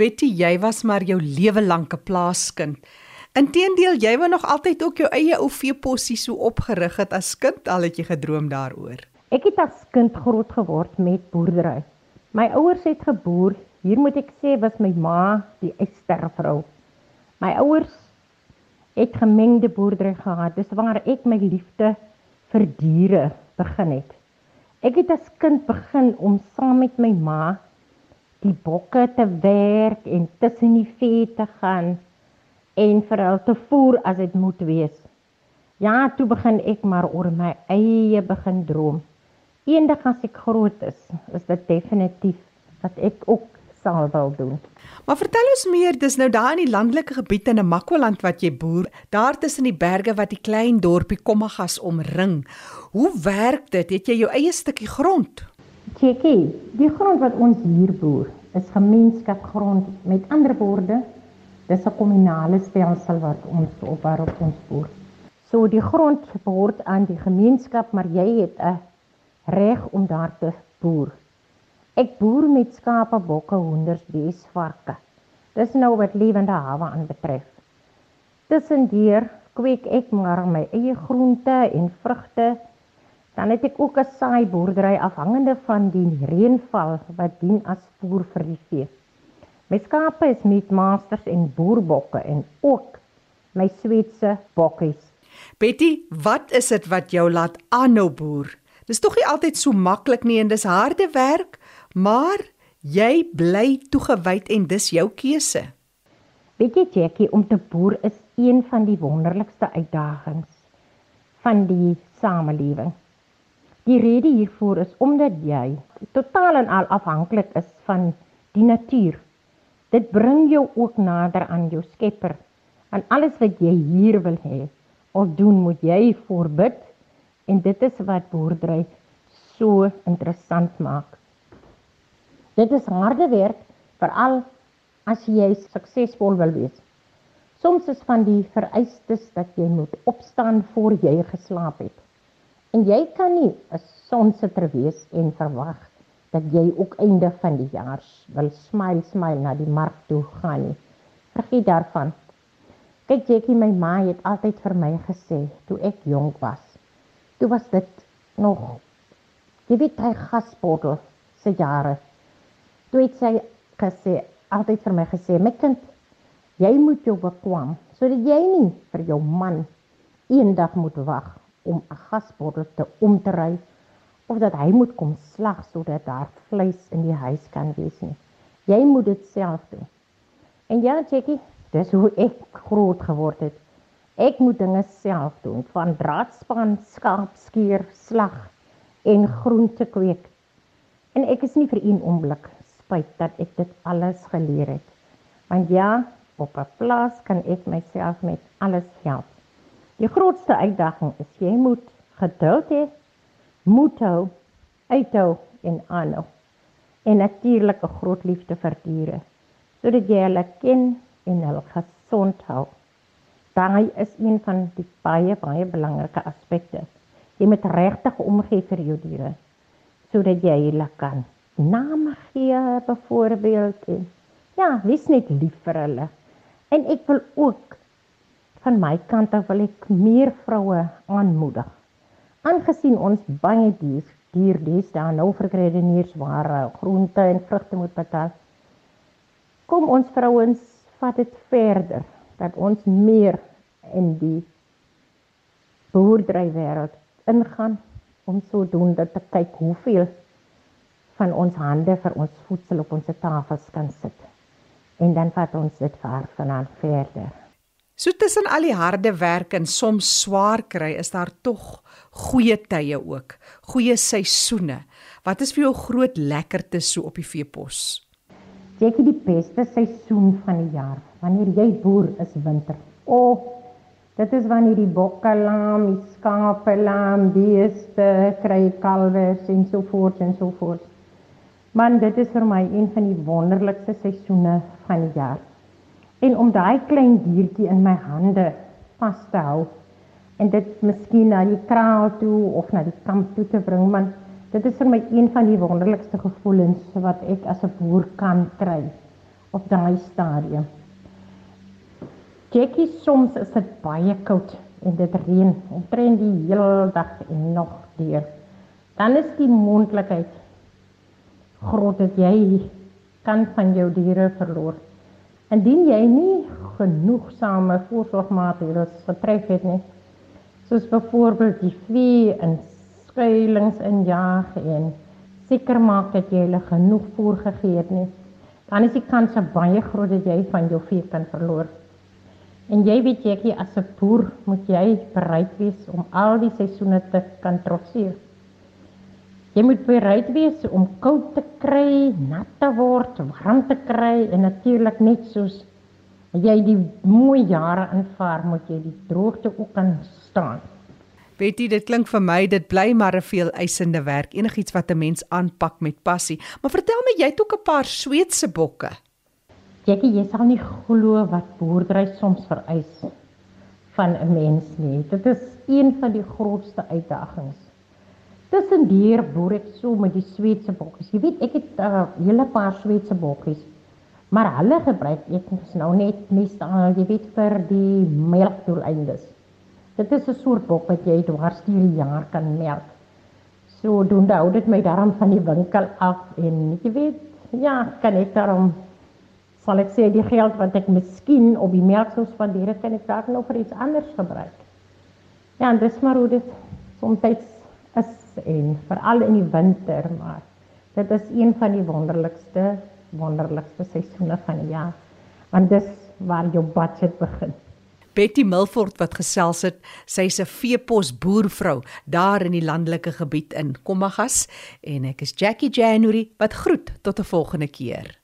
Betty, jy was maar jou lewe lank 'n plaaskind. Inteendeel, jy wou nog altyd ook jou eie ou veepossie so opgerig het as kind, al het jy gedroom daaroor. Ek het as kind groot geword met boerdery. My ouers het geboer. Hier moet ek sê was my ma die estervrou. My ouers het gemengde boerdery gehad. Dis waar ek my liefde vir diere begin het. Ek het as kind begin om saam met my ma die bokke te werk en tussen die vee te gaan en vir hulle te voer as dit moet wees. Ja, toe begin ek maar oor my eie begin droom. Eendag as ek groot is, is dit definitief wat ek ook sal wil doen. Maar vertel ons meer, dis nou daar in die landelike gebied in Namakwaland wat jy boer, daar tussen die berge wat die klein dorpie Kommagas omring. Hoe werk dit? Het jy jou eie stukkie grond? Tjekkie, die grond wat ons hier boer, is gemeenskapgrond. Met ander woorde, dis 'n kommunale stelsel wat ons op waarop ons boer. So die grond behoort aan die gemeenskap, maar jy het 'n reg om daar te boer. Ek boer met skape, bokke, hoenders, bees, varke. Dis nou wat lewende hawe aanbetref. Tussendeur kweek ek maar my eie groente en vrugte. Dan het ek ook 'n saai boerdery afhangende van die reënval wat dien as voer vir die vee. My skape is meatmasters en boerbokke en ook my Sweedse bokkies. Betty, wat is dit wat jou laat aanhou boer? Dis tog nie altyd so maklik nie en dis harde werk. Maar jy bly toegewyd en dis jou keuse. Weet jy Jackie, om te boer is een van die wonderlikste uitdagings van die samelewing. Die rede hiervoor is omdat jy totaal en al afhanklik is van die natuur. Dit bring jou ook nader aan jou Skepper. En alles wat jy hier wil hê, of doen moet jy voorbid en dit is wat boerdery so interessant maak. Dit is harde werk, veral as jy suksesvol wil wees. Soms is van die vereistes dat jy moet opstaan voor jy geslaap het. En jy kan nie 'n sonsitter wees en verwag dat jy ook einde van die jaar wil smile smile na die mark toe gaan nie. Vergeet daarvan. Kyk Jackie, my ma het altyd vir my gesê toe ek jonk was. Toe was dit nog jy weet hy gasbottel se jare Toe het sy gesê, altyd vir my gesê, "My kind, jy moet jou bekwam sodat jy nie vir jou man eendag moet wag om 'n gasbottel te om te ry of dat hy moet kom slag sodat daar vleis in die huis kan wees nie. Jy moet dit self doen." En ja, Jackie, dis hoe ek groot geword het. Ek moet dinge self doen, van draadspan, skaap skeer, slag en groente kweek. En ek is nie vir een oomblik spyt dat ek dit alles geleer het. Want ja, op 'n plaas kan ek myself met alles help. Die grootste uitdaging is jy moet geduld hê, moed hou, uithou en aanhou. En natuurlik 'n groot liefde vir diere sodat jy hulle ken en hulle gesond hou. Daai is een van die baie baie belangrike aspekte. Jy moet regtig omgee vir jou diere sodat jy hulle kan name gee byvoorbeeld en ja, wees net lief vir hulle. En ek wil ook van my kant af wil ek meer vroue aanmoedig. Aangesien ons baie dier dier dis daar nou vir kredeniers waar groente en vrugte moet betaal. Kom ons vrouens vat dit verder dat ons meer in die boerdery wêreld ingaan om sodoende te kyk hoeveel van ons hande vir ons voedsel op ons tafels kan sit. En dan vat ons dit ver vanaf verder. So tussen al die harde werk en soms swaar kry, is daar tog goeie tye ook, goeie seisoene. Wat is vir jou groot lekkerte so op die veepos? Ek het die beste seisoen van die jaar. Wanneer jy boer is winter. O, oh, dit is wanneer die bokke lam, die skape lam, die beeste kry kalwers en so voort en so voort. Man, dit is vir my een van die wonderlikste seisoene van die jaar. En om daai klein diertjie in my hande vas te hou en dit miskien na die kraal toe of na die kamp toe te bring, man, dit is vir my een van die wonderlikste gevoelens wat ek as 'n boer kan kry op daai stadium. Jackie soms is dit baie koud en dit reën omtrent die hele dag en nog deur. Dan is die moontlikheid groot dat jy kan van jou diere verloor. Indien jy nie genoegsame voorsorgmaatreëls getref het nie, soos byvoorbeeld die vee in skuilings injaag en seker maak dat jy hulle genoeg voer gegee het nie, dan is die kans baie groot dat jy van jou vee kan verloor. En jy weet jy as 'n boer moet jy bereid wees om al die seisoene te kan trotseer. Jy moet bereid wees om koud te kry, nat te word, warm te kry en natuurlik net soos jy die mooi jare aanvaar, moet jy die droogte ook kan staan. Betty, dit klink vir my dit bly maar 'n veel eisende werk, enigiets wat 'n mens aanpak met passie. Maar vertel my, jy het ook 'n paar Sweedse bokke. Jackie, jy sal nie glo wat boerdery soms vereis van 'n mens nie. Dit is een van die grootste uitdagings. Tussen dier boer ek so met die Sweedse bokkies. Jy weet, ek het 'n uh, hele paar Sweedse bokkies. Maar hulle gebruik ek nou net meestal, jy weet, vir die melkdoeleindes. Dit is 'n soort bok wat jy dwars deur die jaar kan melk. So doen dit my daarom van die winkel af en jy weet, ja, kan ek daarom sal ek sê die geld wat ek miskien op die melk sou spandeer, kan ek daar nou vir iets anders gebruik. Ja, en dis maar hoe dit soms is en veral in die winter, maar dit is een van die wonderlikste wonderlikste seisoene van die jaar. Want dis waar jou budget begin. Betty Milford wat gesels het, sy's 'n veepos boervrou daar in die landelike gebied in Kommagas en ek is Jackie January wat groet tot 'n volgende keer.